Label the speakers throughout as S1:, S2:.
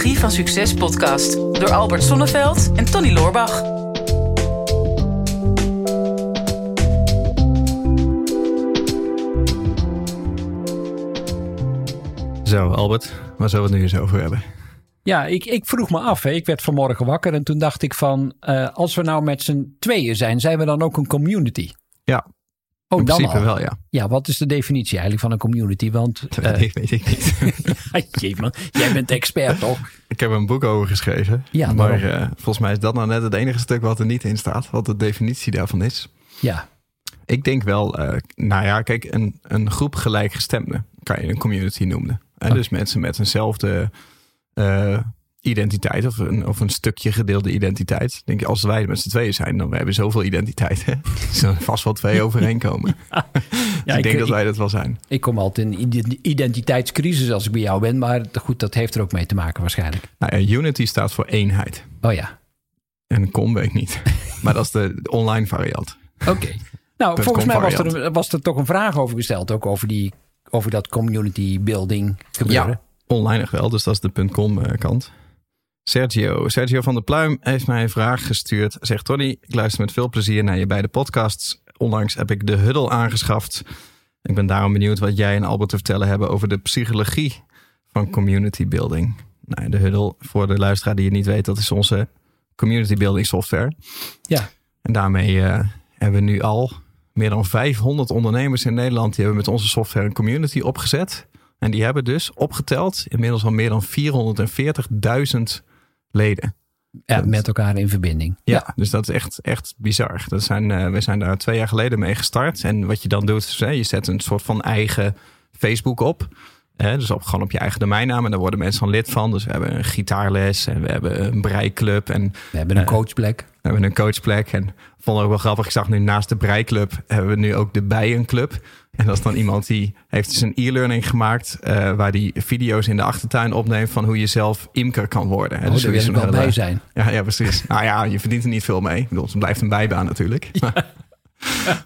S1: Psychologie van Succes podcast door Albert Sonneveld en Tony Loorbach.
S2: Zo, Albert, waar zullen we het nu eens over hebben?
S3: Ja, ik, ik vroeg me af. Hè. Ik werd vanmorgen wakker en toen dacht ik van... eh, als we nou met z'n tweeën zijn, zijn we dan ook een community?
S2: Ja,
S3: Oh,
S2: in principe
S3: al.
S2: wel, ja.
S3: Ja, wat is de definitie eigenlijk van een community? Want,
S2: Dat
S3: eh,
S2: weet, ik niet.
S3: man, jij bent expert toch?
S2: ik heb een boek over geschreven.
S3: Ja,
S2: maar eh, volgens mij is dat nou net het enige stuk wat er niet in staat. Wat de definitie daarvan is.
S3: Ja,
S2: Ik denk wel, eh, nou ja, kijk, een, een groep gelijkgestemden kan je een community noemen. En
S3: Oh.
S2: Dus mensen met eenzelfde eh, identiteit of een, of een stukje gedeelde identiteit. Ik Denk, je, als wij met z'n tweeën zijn, dan we hebben zoveel identiteiten. Er zullen vast wel twee overeenkomen.
S3: ja
S2: Dus ik denk dat wij dat wel zijn.
S3: ik kom altijd in ide- identiteitscrisis als ik bij jou ben. Maar goed, dat heeft er ook mee te maken waarschijnlijk.
S2: Nou, ja, Unity staat voor eenheid.
S3: Oh ja,
S2: En com weet ik niet. maar dat is de online variant.
S3: oké. Nou, volgens mij was er, was er toch een vraag over gesteld. Ook over, die, over dat community building gebeuren.
S2: Ja, online nog wel, dus dat is de .com eh, kant. Sergio, Sergio van der Pluim heeft mij een vraag gestuurd. Zegt Tony, ik luister met veel plezier naar je beide podcasts. Onlangs heb ik de Huddle aangeschaft. Ik ben daarom benieuwd wat jij en Albert te vertellen hebben over de psychologie van community building. Nou, de Huddle, voor de luisteraar die het niet weet, dat is onze community building software.
S3: Ja.
S2: En daarmee eh, hebben we nu al meer dan 500 ondernemers in Nederland die hebben met onze software een community opgezet. En die hebben dus opgeteld inmiddels al meer dan 440.000 leden.
S3: Ja, met elkaar in verbinding.
S2: Ja, dus dat is echt, echt bizar. Dat zijn, eh, we zijn daar twee jaar geleden mee gestart. En wat je dan doet, is hè, je zet een soort van eigen Facebook op. Hè, dus op, gewoon op je eigen domeinnaam. En daar worden mensen dan lid van. Dus we hebben een gitaarles en we hebben een breiklub. En
S3: We hebben een
S2: Eh,
S3: coachplek.
S2: we hebben een coachplek. En ik vond ook wel grappig. Ik zag nu naast de breiklub hebben we nu ook de bijenclub. En dat is dan iemand die heeft dus een e-learning gemaakt. eh, waar die video's in de achtertuin opneemt van hoe je zelf imker kan worden.
S3: Oh, daar wil ik wel bij zijn.
S2: Ja, ja, precies. nou ja, je verdient er niet veel mee. Ik bedoel, het blijft een bijbaan natuurlijk.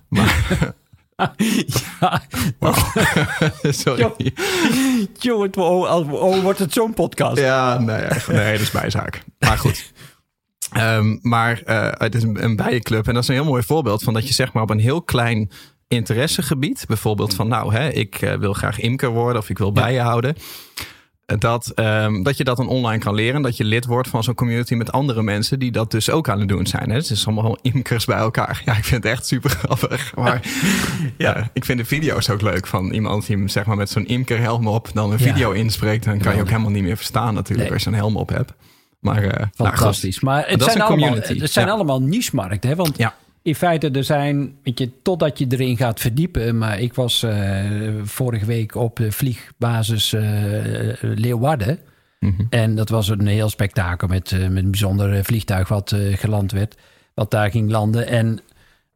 S2: Maar,
S3: Ja,
S2: sorry.
S3: Jongen, oh, oh, wordt het zo'n podcast?
S2: Ja, nee, nee, dat is bijzaak. Maar goed. Ehm, maar eh, het is een, een bijenclub. En dat is een heel mooi voorbeeld van dat je zeg maar op een heel klein interessegebied, bijvoorbeeld van nou, hè, ik eh, wil graag imker worden of ik wil bijen houden. Dat, ehm, dat je dat dan online kan leren. Dat je lid wordt van zo'n community met andere mensen die dat dus ook aan het doen zijn. Hè? Het is allemaal imkers bij elkaar. Ja, ik vind het echt super grappig. Maar ja, ik vind de video's ook leuk van iemand die zeg maar met zo'n imkerhelm op dan een
S3: Ja.
S2: video inspreekt. Dan kan je ook helemaal niet meer verstaan natuurlijk
S3: Nee.
S2: als je een helm op hebt. Maar eh, nou.
S3: Fantastisch. maar het zijn, allemaal, het zijn
S2: Ja.
S3: allemaal niche-markten. Hè? Want
S2: Ja.
S3: In feite, er zijn, weet je, totdat je erin gaat verdiepen. Maar ik was eh, vorige week op de vliegbasis eh, Leeuwarden.
S2: Mhm.
S3: En dat was een heel spektakel met, eh, met een bijzonder vliegtuig wat geland werd. Wat daar ging landen. En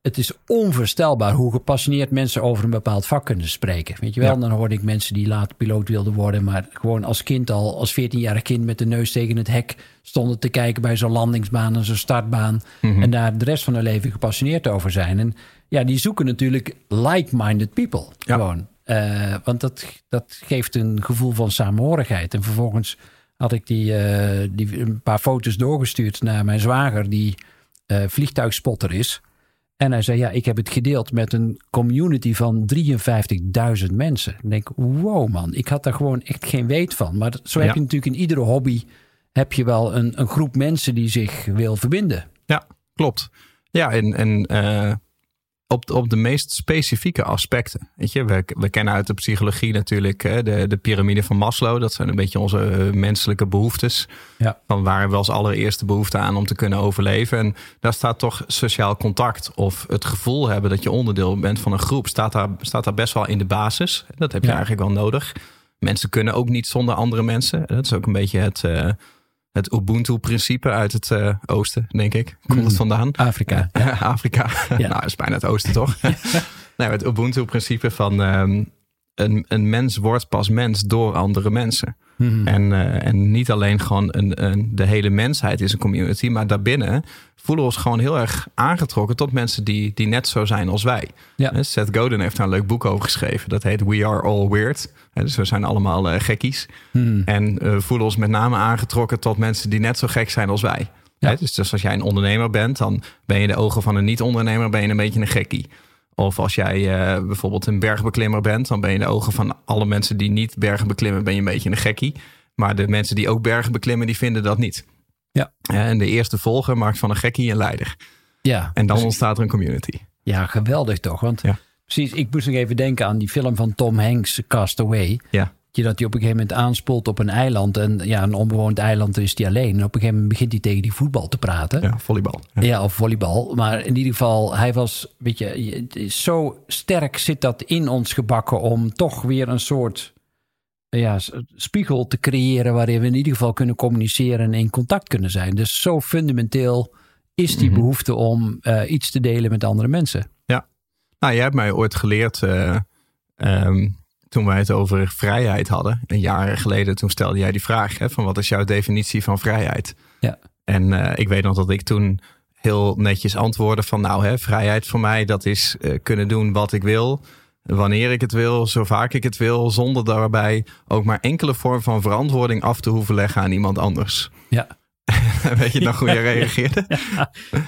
S3: het is onvoorstelbaar hoe gepassioneerd mensen over een bepaald vak kunnen spreken. Weet je wel,
S2: Ja.
S3: dan hoorde ik mensen die later piloot wilden worden, maar gewoon als kind al, als 14-jarig kind met de neus tegen het hek stonden te kijken bij zo'n landingsbaan en zo'n startbaan.
S2: Mhm.
S3: En daar de rest van hun leven gepassioneerd over zijn. En ja, die zoeken natuurlijk like-minded people.
S2: Ja.
S3: Gewoon. Eh, want dat, dat geeft een gevoel van samenhorigheid. En vervolgens had ik die, eh, die een paar foto's doorgestuurd naar mijn zwager, die eh, vliegtuigspotter is. En hij zei, ja, ik heb het gedeeld met een community van 53.000 mensen. Ik denk, wow man, ik had daar gewoon echt geen weet van. Maar zo heb
S2: Ja.
S3: je natuurlijk in iedere hobby... heb je wel een, een groep mensen die zich wil verbinden.
S2: Ja, klopt. Ja, en, en eh, op, de- op de meest specifieke aspecten. Weet je, we, we kennen uit de psychologie natuurlijk hè, de, de piramide van Maslow. Dat zijn een beetje onze eh, menselijke behoeftes.
S3: Ja.
S2: Van waar we als allereerste behoefte aan om te kunnen overleven. En daar staat toch sociaal contact of het gevoel hebben dat je onderdeel bent van een groep. Staat daar, staat daar best wel in de basis. Dat heb je
S3: Ja.
S2: eigenlijk wel nodig. Mensen kunnen ook niet zonder andere mensen. Dat is ook een beetje het, eh, het Ubuntu-principe uit het eh, oosten, denk ik. Komt het vandaan?
S3: Afrika.
S2: Ja, Afrika.
S3: Ja.
S2: nou, dat is bijna het oosten, toch? nee, het Ubuntu-principe van... ehm, een, een mens wordt pas mens door andere mensen. En, eh, en niet alleen gewoon een, een, de hele mensheid is een community, maar daarbinnen voelen we ons gewoon heel erg aangetrokken tot mensen die, die net zo zijn als wij.
S3: Ja.
S2: Eh, Seth Godin heeft daar een leuk boek over geschreven. Dat heet We Are All Weird. Eh, Dus we zijn allemaal gekkies. En eh, voelen ons met name aangetrokken tot mensen die net zo gek zijn als wij.
S3: Ja.
S2: Dus, dus als jij een ondernemer bent, dan ben je in de ogen van een niet-ondernemer ben je een beetje een gekkie. Of als jij eh, bijvoorbeeld een bergbeklimmer bent, dan ben je in de ogen van alle mensen die niet bergen beklimmen, ben je een beetje een gekkie. Maar de mensen die ook bergen beklimmen, die vinden dat niet.
S3: Ja.
S2: En de eerste volger maakt van een gekkie een leider.
S3: Ja,
S2: En dan
S3: dus-
S2: ontstaat er een community.
S3: ja geweldig toch? Want
S2: Ja.
S3: precies, ik moest nog even denken aan die film van Tom Hanks, Castaway.
S2: Ja.
S3: Je dat hij op een gegeven moment aanspoelt op een eiland. En ja, een onbewoond eiland is hij alleen. En op een gegeven moment begint hij tegen die voetbal te praten.
S2: Ja, volleybal. Ja.
S3: Ja, of volleybal. Maar in ieder geval, hij was, weet je, zo sterk zit dat in ons gebakken om toch weer een soort ja, spiegel te creëren waarin we in ieder geval kunnen communiceren en in contact kunnen zijn. Dus zo fundamenteel is die behoefte om eh, iets te delen met andere mensen.
S2: Nou, jij hebt mij ooit geleerd, eh, ehm, toen wij het over vrijheid hadden, een jaar geleden, toen stelde jij die vraag: hè, van wat is jouw definitie van vrijheid?
S3: Ja.
S2: En eh, ik weet nog dat ik toen heel netjes antwoordde van nou, hè, vrijheid voor mij, dat is eh, kunnen doen wat ik wil, wanneer ik het wil, zo vaak ik het wil, zonder daarbij ook maar enkele vorm van verantwoording af te hoeven leggen aan iemand anders.
S3: Ja,
S2: weet je nog hoe je reageerde?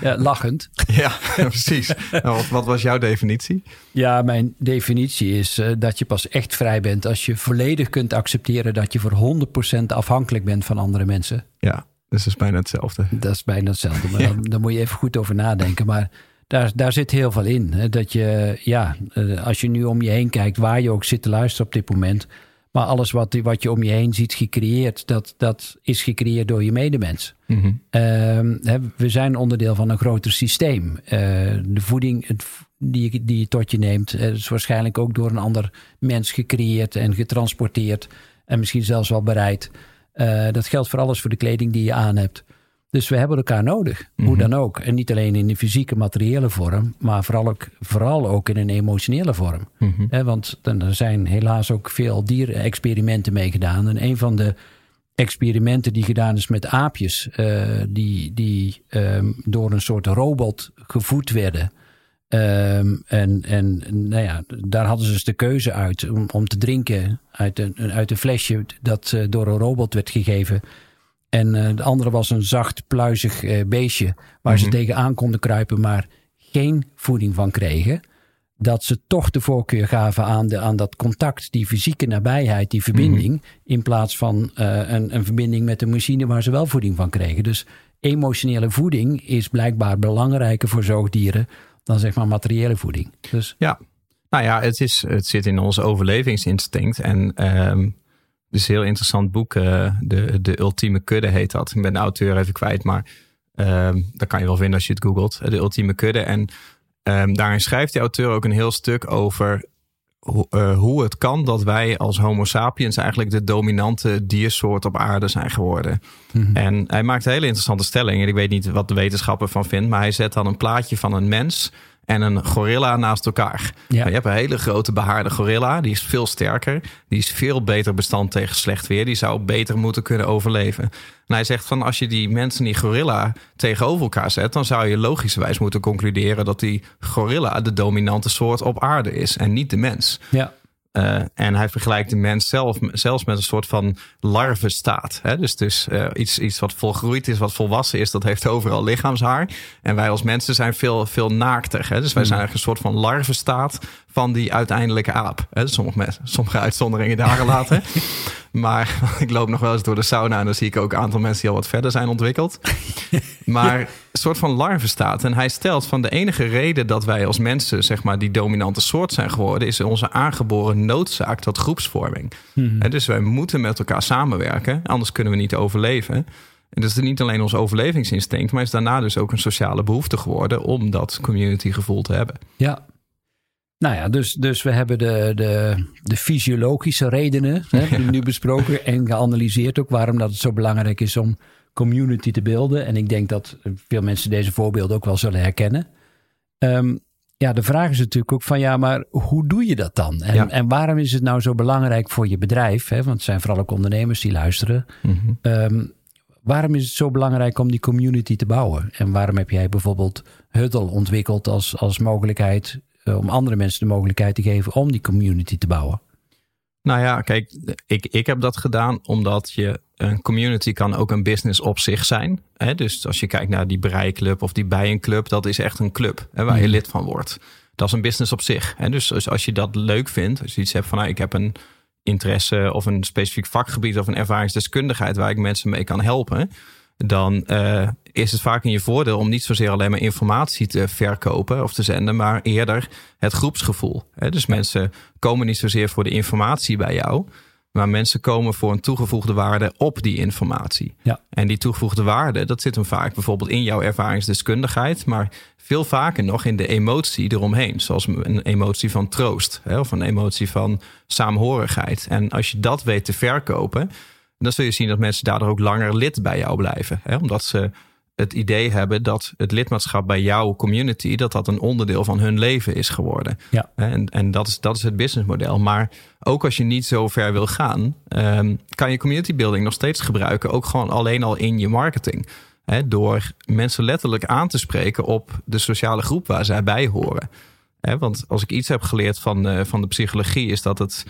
S3: ja lachend.
S2: ja, afprecies. Nou, wat, wat was jouw definitie?
S3: Ja, mijn definitie is eh, dat je pas echt vrij bent als je volledig kunt accepteren dat je voor 100% afhankelijk bent van andere mensen.
S2: Ja, dus dat is bijna hetzelfde.
S3: Dat is bijna hetzelfde. Maar dan, dan moet je even goed over nadenken. Maar daar, daar zit heel veel in. Hè? Dat je, ja, eh, als je nu om je heen kijkt, waar je ook zit te luisteren op dit moment. Maar alles wat, wat je om je heen ziet gecreëerd, dat, dat is gecreëerd door je medemens.
S2: Mhm.
S3: Ehm, we zijn onderdeel van een groter systeem. Eh, de voeding het, die, je- die je tot je neemt, eh, is waarschijnlijk ook door een ander mens gecreëerd en getransporteerd. En misschien zelfs wel bereid. Eh, dat geldt voor alles voor de kleding die je aan hebt. Dus we hebben elkaar nodig, hoe dan ook. En niet alleen in de fysieke, materiële vorm, maar vooral ook, vooral ook in een emotionele vorm. Hè, want er zijn helaas ook veel dierenexperimenten mee gedaan. En een van de experimenten die gedaan is met aapjes, eh, die, die ehm, door een soort robot gevoed werden. Ehm, en en nou ja, daar hadden ze dus de keuze uit om, om te drinken uit een, uit een flesje dat eh, door een robot werd gegeven. En eh, de andere was een zacht, pluizig eh, beestje waar ze tegenaan konden kruipen, maar geen voeding van kregen. Dat ze toch de voorkeur gaven aan, de, aan dat contact, die fysieke nabijheid, die verbinding. In plaats van eh, een, een verbinding met een machine waar ze wel voeding van kregen. Dus emotionele voeding is blijkbaar belangrijker voor zoogdieren dan zeg maar materiële voeding. Dus
S2: Ja, nou ja, het, is, het zit in ons overlevingsinstinct. En ehm is een heel interessant boek. eh, de, de Ultieme Kudde heet dat. Ik ben de auteur even kwijt, maar ehm dat kan je wel vinden als je het googelt. De Ultieme Kudde. En ehm, daarin schrijft de auteur ook een heel stuk over hoe, eh, hoe het kan dat wij als Homo sapiens eigenlijk de dominante diersoort op aarde zijn geworden. En hij maakt een hele interessante stelling. En ik weet niet wat de wetenschapper van vindt, maar hij zet dan een plaatje van een mens en een gorilla naast elkaar.
S3: Ja.
S2: Je hebt een hele grote behaarde gorilla, die is veel sterker, die is veel beter bestand tegen slecht weer, die zou beter moeten kunnen overleven. En hij zegt van als je die mensen en die gorilla tegenover elkaar zet, dan zou je logischerwijs moeten concluderen dat die gorilla de dominante soort op aarde is en niet de mens.
S3: ja,
S2: Uh, en hij vergelijkt de mens zelf, zelfs met een soort van larvenstaat. Hè? Dus, dus uh, iets, iets wat volgroeid is, wat volwassen is, dat heeft overal lichaamshaar. En wij als mensen zijn veel, veel naakter. Hè? Dus wij zijn eigenlijk een soort van larvenstaat van die uiteindelijke aap. Sommige, mensen, sommige uitzonderingen daar gelaten. maar ik loop nog wel eens door de sauna en dan zie ik ook een aantal mensen die al wat verder zijn ontwikkeld. Maar een soort van larvenstaat. En hij stelt van de enige reden dat wij als mensen zeg maar die dominante soort zijn geworden, is onze aangeboren noodzaak tot groepsvorming.
S3: Mhm.
S2: En dus wij moeten met elkaar samenwerken, anders kunnen we niet overleven. En dat is niet alleen ons overlevingsinstinct, maar is daarna dus ook een sociale behoefte geworden om dat communitygevoel te hebben.
S3: ja. Nou ja, dus, dus we hebben de, de, de fysiologische redenen hè, nu besproken en geanalyseerd ook waarom dat het zo belangrijk is om community te beelden. En ik denk dat veel mensen deze voorbeelden ook wel zullen herkennen. Um, ja, de vraag is natuurlijk ook van ja, maar hoe doe je dat dan? En,
S2: Ja.
S3: en waarom is het nou zo belangrijk voor je bedrijf? Hè? Want het zijn vooral ook ondernemers die luisteren. Ehm, waarom is het zo belangrijk om die community te bouwen? En waarom heb jij bijvoorbeeld Huddle ontwikkeld als, als mogelijkheid om andere mensen de mogelijkheid te geven om die community te bouwen?
S2: Nou ja, kijk, ik, ik heb dat gedaan omdat je een community kan ook een business op zich zijn. Hè? Dus als je kijkt naar die breiklub of die bijenclub, dat is echt een club hè, waar je lid van wordt. Dat is een business op zich. Hè? Dus, dus als je dat leuk vindt, als je iets hebt van nou, ik heb een interesse of een specifiek vakgebied of een ervaringsdeskundigheid waar ik mensen mee kan helpen, dan eh, is het vaak in je voordeel om niet zozeer alleen maar informatie te verkopen of te zenden, maar eerder het groepsgevoel. Dus mensen komen niet zozeer voor de informatie bij jou, maar mensen komen voor een toegevoegde waarde op die informatie.
S3: Ja.
S2: En die toegevoegde waarde, dat zit hem vaak bijvoorbeeld in jouw ervaringsdeskundigheid, maar veel vaker nog in de emotie eromheen. Zoals een emotie van troost hè, of een emotie van saamhorigheid. En als je dat weet te verkopen, dan zul je zien dat mensen daardoor ook langer lid bij jou blijven. Hè, omdat ze het idee hebben dat het lidmaatschap bij jouw community, dat dat een onderdeel van hun leven is geworden.
S3: Ja.
S2: En, en dat, is, dat is het businessmodel. Maar ook als je niet zo ver wil gaan, ehm, kan je community building nog steeds gebruiken. Ook gewoon alleen al in je marketing. Hè, door mensen letterlijk aan te spreken op de sociale groep waar zij bij horen. Hè, want als ik iets heb geleerd van, eh, van de psychologie, is dat het,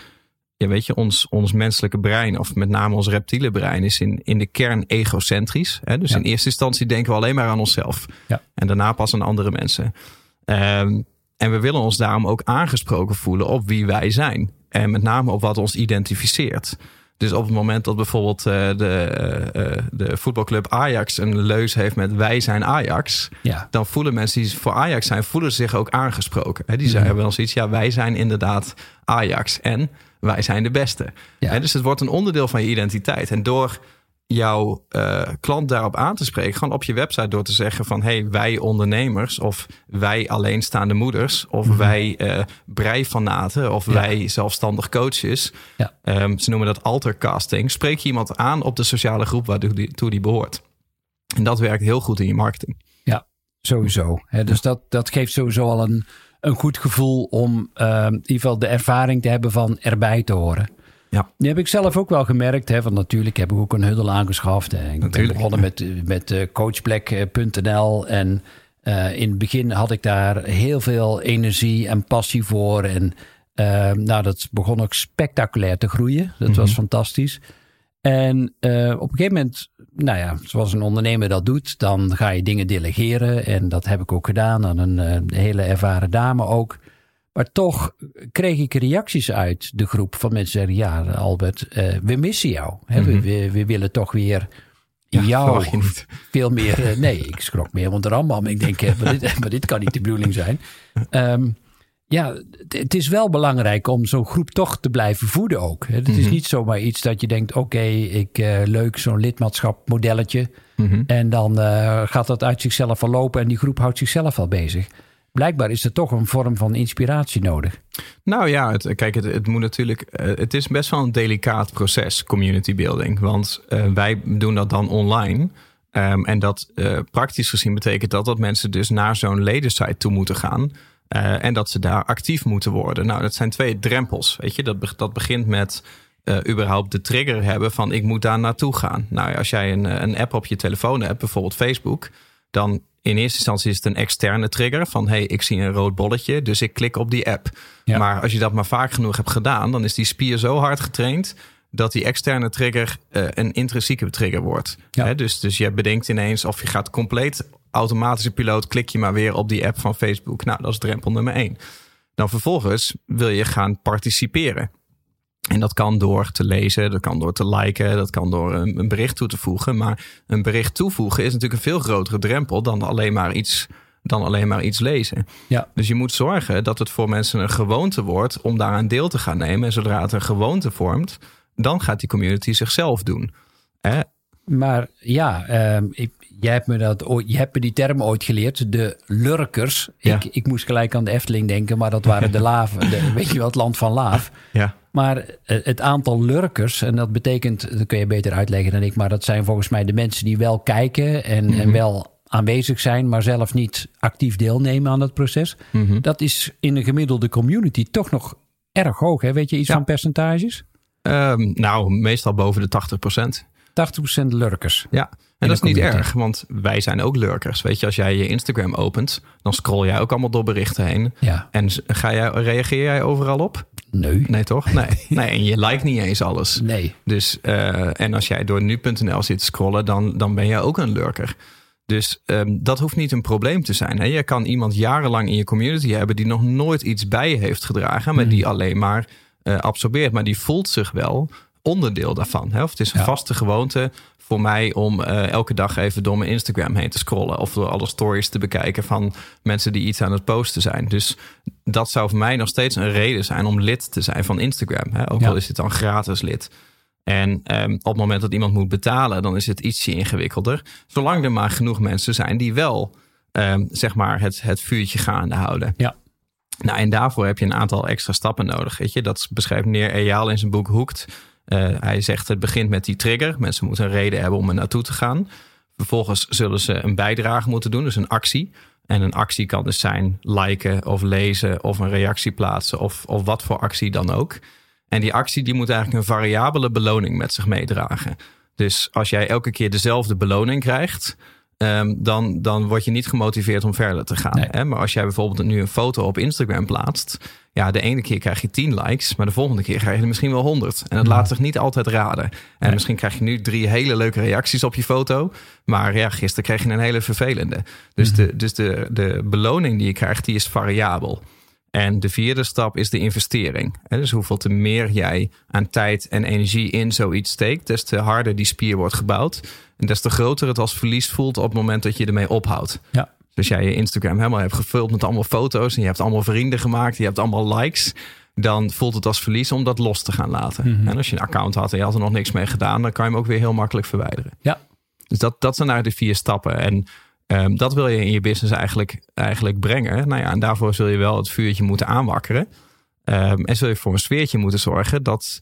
S2: ja, weet je, ons, ons menselijke brein, of met name ons reptiele brein, is in, in de kern egocentrisch. Hè? Dus
S3: Ja.
S2: in eerste instantie denken we alleen maar aan onszelf.
S3: Ja.
S2: En daarna pas aan andere mensen. Ehm, en we willen ons daarom ook aangesproken voelen op wie wij zijn. En met name op wat ons identificeert. Dus op het moment dat bijvoorbeeld eh, de, eh, eh, de voetbalclub Ajax een leus heeft met wij zijn Ajax.
S3: Ja.
S2: Dan voelen mensen die voor Ajax zijn, voelen zich ook aangesproken. Hè, Die zeggen wel zoiets, ja wij zijn inderdaad Ajax en wij zijn de beste.
S3: Ja.
S2: Dus het wordt een onderdeel van je identiteit. En door jouw eh, klant daarop aan te spreken, gewoon op je website door te zeggen van hey, wij ondernemers of wij alleenstaande moeders of wij eh breifanaten of
S3: Mhm. Ja.
S2: wij zelfstandig coaches.
S3: Ja.
S2: Ehm, ze noemen dat altercasting. Spreek je iemand aan op de sociale groep waartoe die, toe die behoort. En dat werkt heel goed in je marketing.
S3: Sowieso. Hè, dus dat, dat geeft sowieso al een, een goed gevoel om eh, in ieder geval de ervaring te hebben van erbij te horen.
S2: Ja.
S3: Die heb ik zelf ook wel gemerkt. Hè, want natuurlijk heb ik ook een huddle aangeschaft. Hè. Ik ben
S2: Natuurlijk.
S3: begonnen met, met eh, coachplek.nl. En eh, in het begin had ik daar heel veel energie en passie voor. En eh, nou, dat begon ook spectaculair te groeien. Dat was fantastisch. En eh, op een gegeven moment, nou ja, zoals een ondernemer dat doet, dan ga je dingen delegeren. En dat heb ik ook gedaan aan een eh, hele ervaren dame ook. Maar toch kreeg ik reacties uit de groep van mensen die zeggen: Ja, Albert, eh, we missen jou. Hè, we, we, we willen toch weer jou
S2: je niet.
S3: veel meer. eh, nee, ik schrok meer want de rambam. Ik denk, eh, maar, dit, maar dit kan niet de bedoeling zijn. Ehm, ja, het- is wel belangrijk om zo'n groep toch te blijven voeden ook. Het is niet zomaar iets dat je denkt, oké, ik leuk zo'n lidmaatschap modelletje. En dan gaat dat uit zichzelf verlopen en die groep houdt zichzelf wel bezig. Blijkbaar is er toch een vorm van inspiratie nodig.
S2: Nou ja, het, kijk, het, moet natuurlijk. eh, het is best wel een delicaat proces, community building. Want eh, wij doen dat dan online. Ehm, en dat eh, praktisch gezien betekent dat dat mensen dus naar zo'n ledensite toe moeten gaan. en dat ze daar actief moeten worden. Nou, dat zijn twee drempels. Weet je, dat, dat begint met überhaupt de trigger hebben van ik moet daar naartoe gaan. Nou, als jij een, een app op je telefoon hebt, bijvoorbeeld Facebook, dan in eerste instantie is het een externe trigger van hey, ik zie een rood bolletje, dus ik klik op die app.
S3: Ja.
S2: Maar als je dat maar vaak genoeg hebt gedaan, dan is die spier zo hard getraind dat die externe trigger eh, een intrinsieke trigger wordt.
S3: Ja.
S2: Dus, dus je bedenkt ineens of je gaat compleet automatische piloot, klik je maar weer op die app van Facebook. Nou, dat is drempel nummer één. Dan vervolgens wil je gaan participeren. En dat kan door te lezen, dat kan door te liken, dat kan door een, een bericht toe te voegen. Maar een bericht toevoegen is natuurlijk een veel grotere drempel dan alleen maar iets, dan alleen maar iets lezen.
S3: Ja.
S2: Dus je moet zorgen dat het voor mensen een gewoonte wordt om daaraan deel te gaan nemen. En zodra het een gewoonte vormt, dan gaat die community zichzelf doen.
S3: Maar ja, ehm, ik, jij hebt me dat ooit, je hebt me die term ooit geleerd, de lurkers.
S2: Ja.
S3: Ik, ik moest gelijk aan de Efteling denken, maar dat waren de laven. De, weet je wel, het land van laaf.
S2: Ja.
S3: Maar eh, het aantal lurkers, en dat betekent, dat kun je beter uitleggen dan ik, maar dat zijn volgens mij de mensen die wel kijken en, en wel aanwezig zijn, maar zelf niet actief deelnemen aan het proces.
S2: Mhm.
S3: Dat is in een gemiddelde community toch nog erg hoog. Hè? Weet je iets
S2: Ja.
S3: van percentages? 80%
S2: Ehm, nou, meestal boven de 80
S3: lurkers.
S2: Ja, en dat is niet erg, want wij zijn ook lurkers. Weet je, als jij je Instagram opent, dan scroll jij ook allemaal door berichten heen.
S3: Ja,
S2: En ga jij, reageer jij overal op?
S3: nee.
S2: Nee, toch? Nee. nee en je liked niet eens alles.
S3: Nee.
S2: Dus, eh, en als jij door nu.nl zit scrollen, dan, dan ben jij ook een lurker. Dus ehm, dat hoeft niet een probleem te zijn. Hè? Je kan iemand jarenlang in je community hebben die nog nooit iets bij je heeft gedragen, maar die alleen maar eh, absorbeert. Maar die voelt zich wel onderdeel daarvan. Hè? Of het is een
S3: Ja.
S2: vaste gewoonte voor mij om eh, elke dag even door mijn Instagram heen te scrollen. Of door alle stories te bekijken van mensen die iets aan het posten zijn. Dus dat zou voor mij nog steeds een reden zijn om lid te zijn van Instagram. Hè? Ook
S3: Ja.
S2: al is het dan gratis lid. En ehm, op het moment dat iemand moet betalen, dan is het ietsje ingewikkelder. Zolang er maar genoeg mensen zijn die wel ehm, zeg maar het, het vuurtje gaande houden.
S3: Ja.
S2: Nou, en daarvoor heb je een aantal extra stappen nodig. Weet je? Dat beschrijft meneer Eyaal in zijn boek Hoekt. Eh, hij zegt het begint met die trigger. Mensen moeten een reden hebben om er naartoe te gaan. Vervolgens zullen ze een bijdrage moeten doen, dus een actie. En een actie kan dus zijn liken of lezen of een reactie plaatsen of, of wat voor actie dan ook. En die actie die moet eigenlijk een variabele beloning met zich meedragen. Dus als jij elke keer dezelfde beloning krijgt, ehm, dan, dan word je niet gemotiveerd om verder te gaan.
S3: Nee.
S2: Hè? Maar als jij bijvoorbeeld nu een foto op Instagram plaatst, ja, de ene keer krijg je 10 likes, maar de volgende keer krijg je er misschien wel 100. En dat laat zich niet altijd raden. En
S3: Nee.
S2: misschien krijg je nu drie hele leuke reacties op je foto, maar ja, gisteren kreeg je een hele vervelende. Dus, de, dus de, de beloning die je krijgt, die is variabel. En de vierde stap is de investering. Dus hoeveel te meer jij aan tijd en energie in zoiets steekt, des te harder die spier wordt gebouwd. En des te groter het als verlies voelt op het moment dat je ermee ophoudt.
S3: Ja.
S2: Dus jij je Instagram helemaal hebt gevuld met allemaal foto's en je hebt allemaal vrienden gemaakt, je hebt allemaal likes. Dan voelt het als verlies om dat los te gaan laten. En als je een account had en je had er nog niks mee gedaan, dan kan je hem ook weer heel makkelijk verwijderen.
S3: Ja.
S2: Dus dat, dat zijn nou de vier stappen. En ehm, dat wil je in je business eigenlijk, eigenlijk brengen. Nou ja, en daarvoor zul je wel het vuurtje moeten aanwakkeren. Ehm, en zul je voor een sfeertje moeten zorgen dat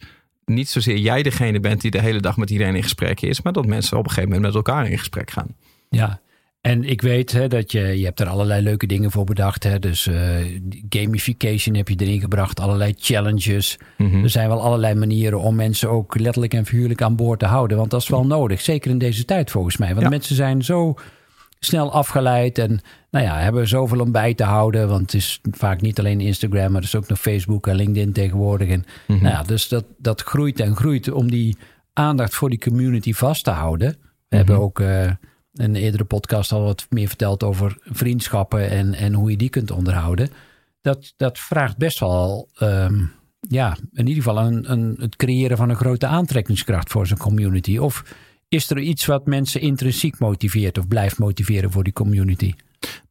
S2: niet zozeer jij degene bent die de hele dag met iedereen in gesprek is, maar dat mensen op een gegeven moment met elkaar in gesprek gaan.
S3: Ja, en ik weet hè, dat je, je hebt er allerlei leuke dingen voor bedacht. Hè? Dus eh, gamification heb je erin gebracht, allerlei challenges.
S2: Mhm.
S3: Er zijn wel allerlei manieren om mensen ook letterlijk en figuurlijk aan boord te houden. Want dat is wel nodig, zeker in deze tijd volgens mij. Want
S2: Ja.
S3: mensen zijn zo snel afgeleid en nou ja, hebben zoveel om bij te houden. Want het is vaak niet alleen Instagram, maar er is ook nog Facebook en LinkedIn tegenwoordig. En,
S2: Mhm.
S3: nou ja, dus dat, dat groeit en groeit om die aandacht voor die community vast te houden. We hebben ook eh, een eerdere podcast al wat meer verteld over vriendschappen en, en hoe je die kunt onderhouden. Dat, dat vraagt best wel, ehm, ja, in ieder geval een, een, het creëren van een grote aantrekkingskracht voor zijn community. Of is er iets wat mensen intrinsiek motiveert of blijft motiveren voor die community?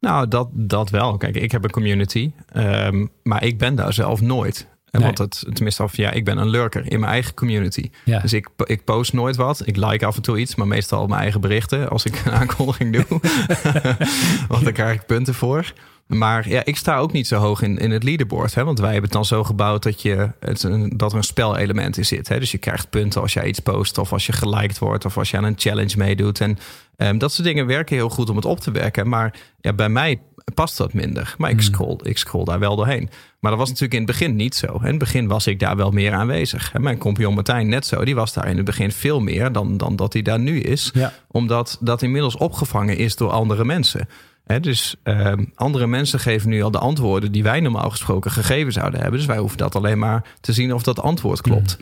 S2: Nou, dat, dat wel. Kijk, ik heb een community, ehm, maar ik ben daar zelf nooit. En
S3: Nee.
S2: Want het, tenminste, of ja, ik ben een lurker in mijn eigen community.
S3: Ja.
S2: Dus ik, ik post nooit wat. Ik like af en toe iets, maar meestal mijn eigen berichten als ik een aankondiging doe. want daar krijg ik punten voor. Maar ja, ik sta ook niet zo hoog in, in het leaderboard. Hè? Want wij hebben het dan zo gebouwd dat, je, het, dat er een spelelement in zit. Hè? Dus je krijgt punten als jij iets post of als je geliked wordt of als je aan een challenge meedoet. En ehm, dat soort dingen werken heel goed om het op te werken. Maar ja, bij mij past dat minder. Maar ik scroll, ik scroll daar wel doorheen. Maar dat was natuurlijk in het begin niet zo. In het begin was ik daar wel meer aanwezig. En mijn compagnon Martijn net zo. Die was daar in het begin veel meer dan, dan dat hij daar nu is.
S3: Ja.
S2: Omdat dat inmiddels opgevangen is door andere mensen. Dus ehm, andere mensen geven nu al de antwoorden die wij normaal gesproken gegeven zouden hebben. Dus wij hoeven dat alleen maar te zien of dat antwoord klopt.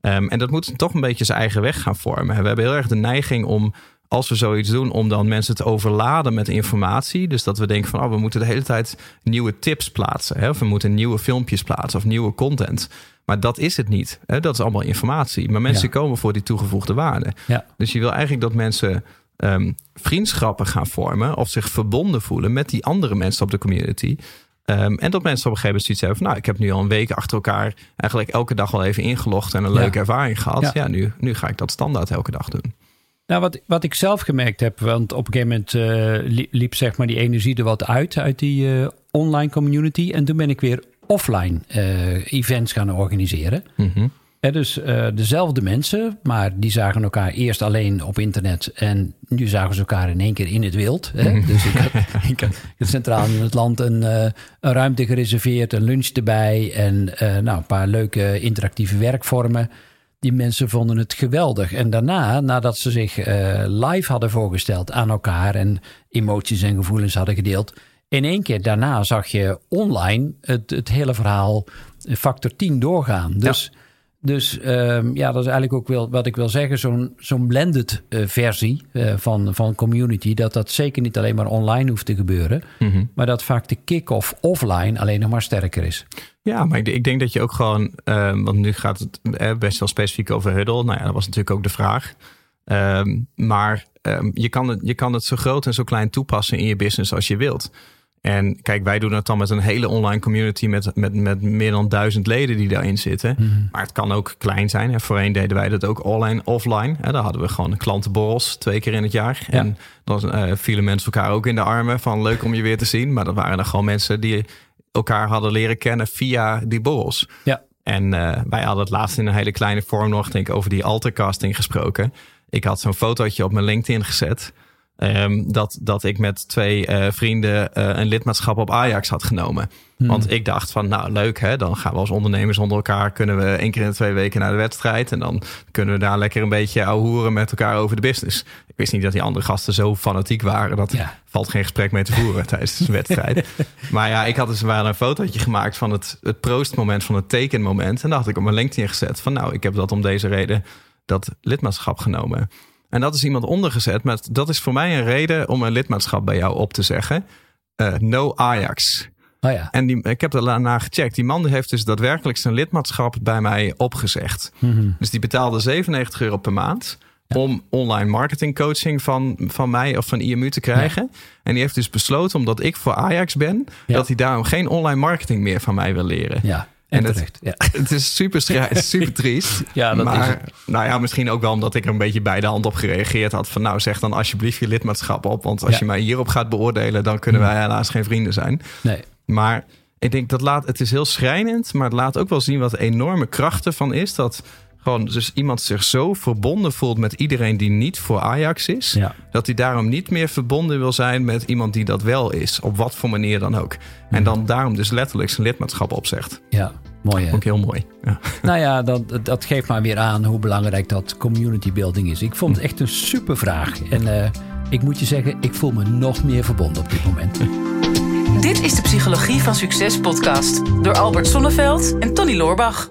S2: Ehm, en dat moet toch een beetje zijn eigen weg gaan vormen. We hebben heel erg de neiging om, als we zoiets doen, om dan mensen te overladen met informatie. Dus dat we denken van, oh, we moeten de hele tijd nieuwe tips plaatsen. Hè? Of we moeten nieuwe filmpjes plaatsen of nieuwe content. Maar dat is het niet. Hè? Dat is allemaal informatie. Maar mensen
S3: Ja.
S2: komen voor die toegevoegde waarde.
S3: Ja.
S2: Dus je wil eigenlijk dat mensen ehm, vriendschappen gaan vormen of zich verbonden voelen met die andere mensen op de community. Ehm, en dat mensen op een gegeven moment zoiets hebben van, nou, ik heb nu al een week achter elkaar eigenlijk elke dag al even ingelogd en een
S3: Ja.
S2: leuke ervaring gehad.
S3: Ja.
S2: Ja, nu, nu ga ik dat standaard elke dag doen.
S3: Nou, wat, wat ik zelf gemerkt heb, want op een gegeven moment eh, li- liep zeg maar die energie er wat uit, uit die eh, online community. En toen ben ik weer offline eh, events gaan organiseren.
S2: Mhm.
S3: Dus eh, dezelfde mensen, maar die zagen elkaar eerst alleen op internet. En nu zagen ze elkaar in één keer in het wild. Hè? Dus ik had, ik had centraal in het land een, uh, een, ruimte gereserveerd, een lunch erbij. En uh, nou, een paar leuke interactieve werkvormen. Die mensen vonden het geweldig. En daarna, nadat ze zich live hadden voorgesteld aan elkaar en emoties en gevoelens hadden gedeeld. In één keer daarna zag je online het, het hele verhaal factor 10 doorgaan. Dus. Ja. Dus um, ja, dat is eigenlijk ook wel wat ik wil zeggen. Zo'n zo'n blended uh, versie uh, van, van community. Dat dat zeker niet alleen maar online hoeft te gebeuren. Mm -hmm. Maar dat vaak de kick-off offline alleen nog maar sterker is.
S2: Ja, maar ik, ik denk dat je ook gewoon... Uh, want nu gaat het eh, best wel specifiek over Huddle. Nou ja, dat was natuurlijk ook de vraag. Um, maar um, je, kan het, je kan het zo groot en zo klein toepassen in je business als je wilt. En kijk, wij doen het dan met een hele online community met, met, met meer dan duizend leden die daarin zitten. Mm. Maar het kan ook klein zijn. En voorheen deden wij dat ook online, offline. En daar hadden we gewoon klantenborrels twee keer in het jaar. Ja. En dan uh, vielen mensen elkaar ook in de armen van leuk om je weer te zien. Maar dat waren dan gewoon mensen die elkaar hadden leren kennen via die borrels.
S3: Ja.
S2: En uh, wij hadden het laatst in een hele kleine vorm nog, denk ik, over die altercasting gesproken. Ik had zo'n fotootje op mijn LinkedIn gezet. Um, dat, dat ik met twee uh, vrienden uh, een lidmaatschap op Ajax had genomen. Hmm. Want ik dacht van, nou leuk hè, dan gaan we als ondernemers onder elkaar... kunnen we één keer in de twee weken naar de wedstrijd... en dan kunnen we daar lekker een beetje ouwehoeren met elkaar over de business. Ik wist niet dat die andere gasten zo fanatiek waren... dat ja. valt geen gesprek mee te voeren tijdens de wedstrijd. maar ja, ik had dus wel een fotootje gemaakt van het, het proostmoment, van het tekenmoment... en dat had ik op mijn LinkedIn gezet van, nou, ik heb dat om deze reden... dat lidmaatschap genomen. En dat is iemand ondergezet. Maar dat is voor mij een reden om een lidmaatschap bij jou op te zeggen. Uh, no Ajax.
S3: Oh ja.
S2: En die, ik heb daarna gecheckt. Die man heeft dus daadwerkelijk zijn lidmaatschap bij mij opgezegd. Mm -hmm. Dus die betaalde 97 euro per maand. Ja. Om online marketing coaching van, van mij of van IMU te krijgen. Ja. En die heeft dus besloten, omdat ik voor Ajax ben, dat hij daarom geen online marketing meer van mij wil leren.
S3: Ja. En, en
S2: het,
S3: ja.
S2: het is super, super triest.
S3: ja, dat
S2: maar,
S3: is het.
S2: Nou ja, misschien ook wel omdat ik er een beetje bij de hand op gereageerd had. Van nou, zeg dan alsjeblieft je lidmaatschap op. Want als
S3: Ja.
S2: je mij hierop gaat beoordelen, dan kunnen wij helaas geen vrienden zijn.
S3: Nee.
S2: Maar ik denk dat laat, het is heel schrijnend, maar het laat ook wel zien wat enorme kracht ervan is. Dat gewoon dus iemand zich zo verbonden voelt met iedereen die niet voor Ajax is.
S3: Ja.
S2: Dat hij daarom niet meer verbonden wil zijn met iemand die dat wel is. Op wat voor manier dan ook. En dan daarom dus letterlijk zijn lidmaatschap opzegt.
S3: Ja, mooi hè?
S2: Ook heel mooi. Ja.
S3: Nou ja, dat, dat geeft maar weer aan hoe belangrijk dat community building is. Ik vond het echt een super vraag. En uh, ik moet je zeggen, ik voel me nog meer verbonden op dit moment.
S1: Dit is de Psychologie van Succes podcast door Albert Sonneveld en Tony Loorbach.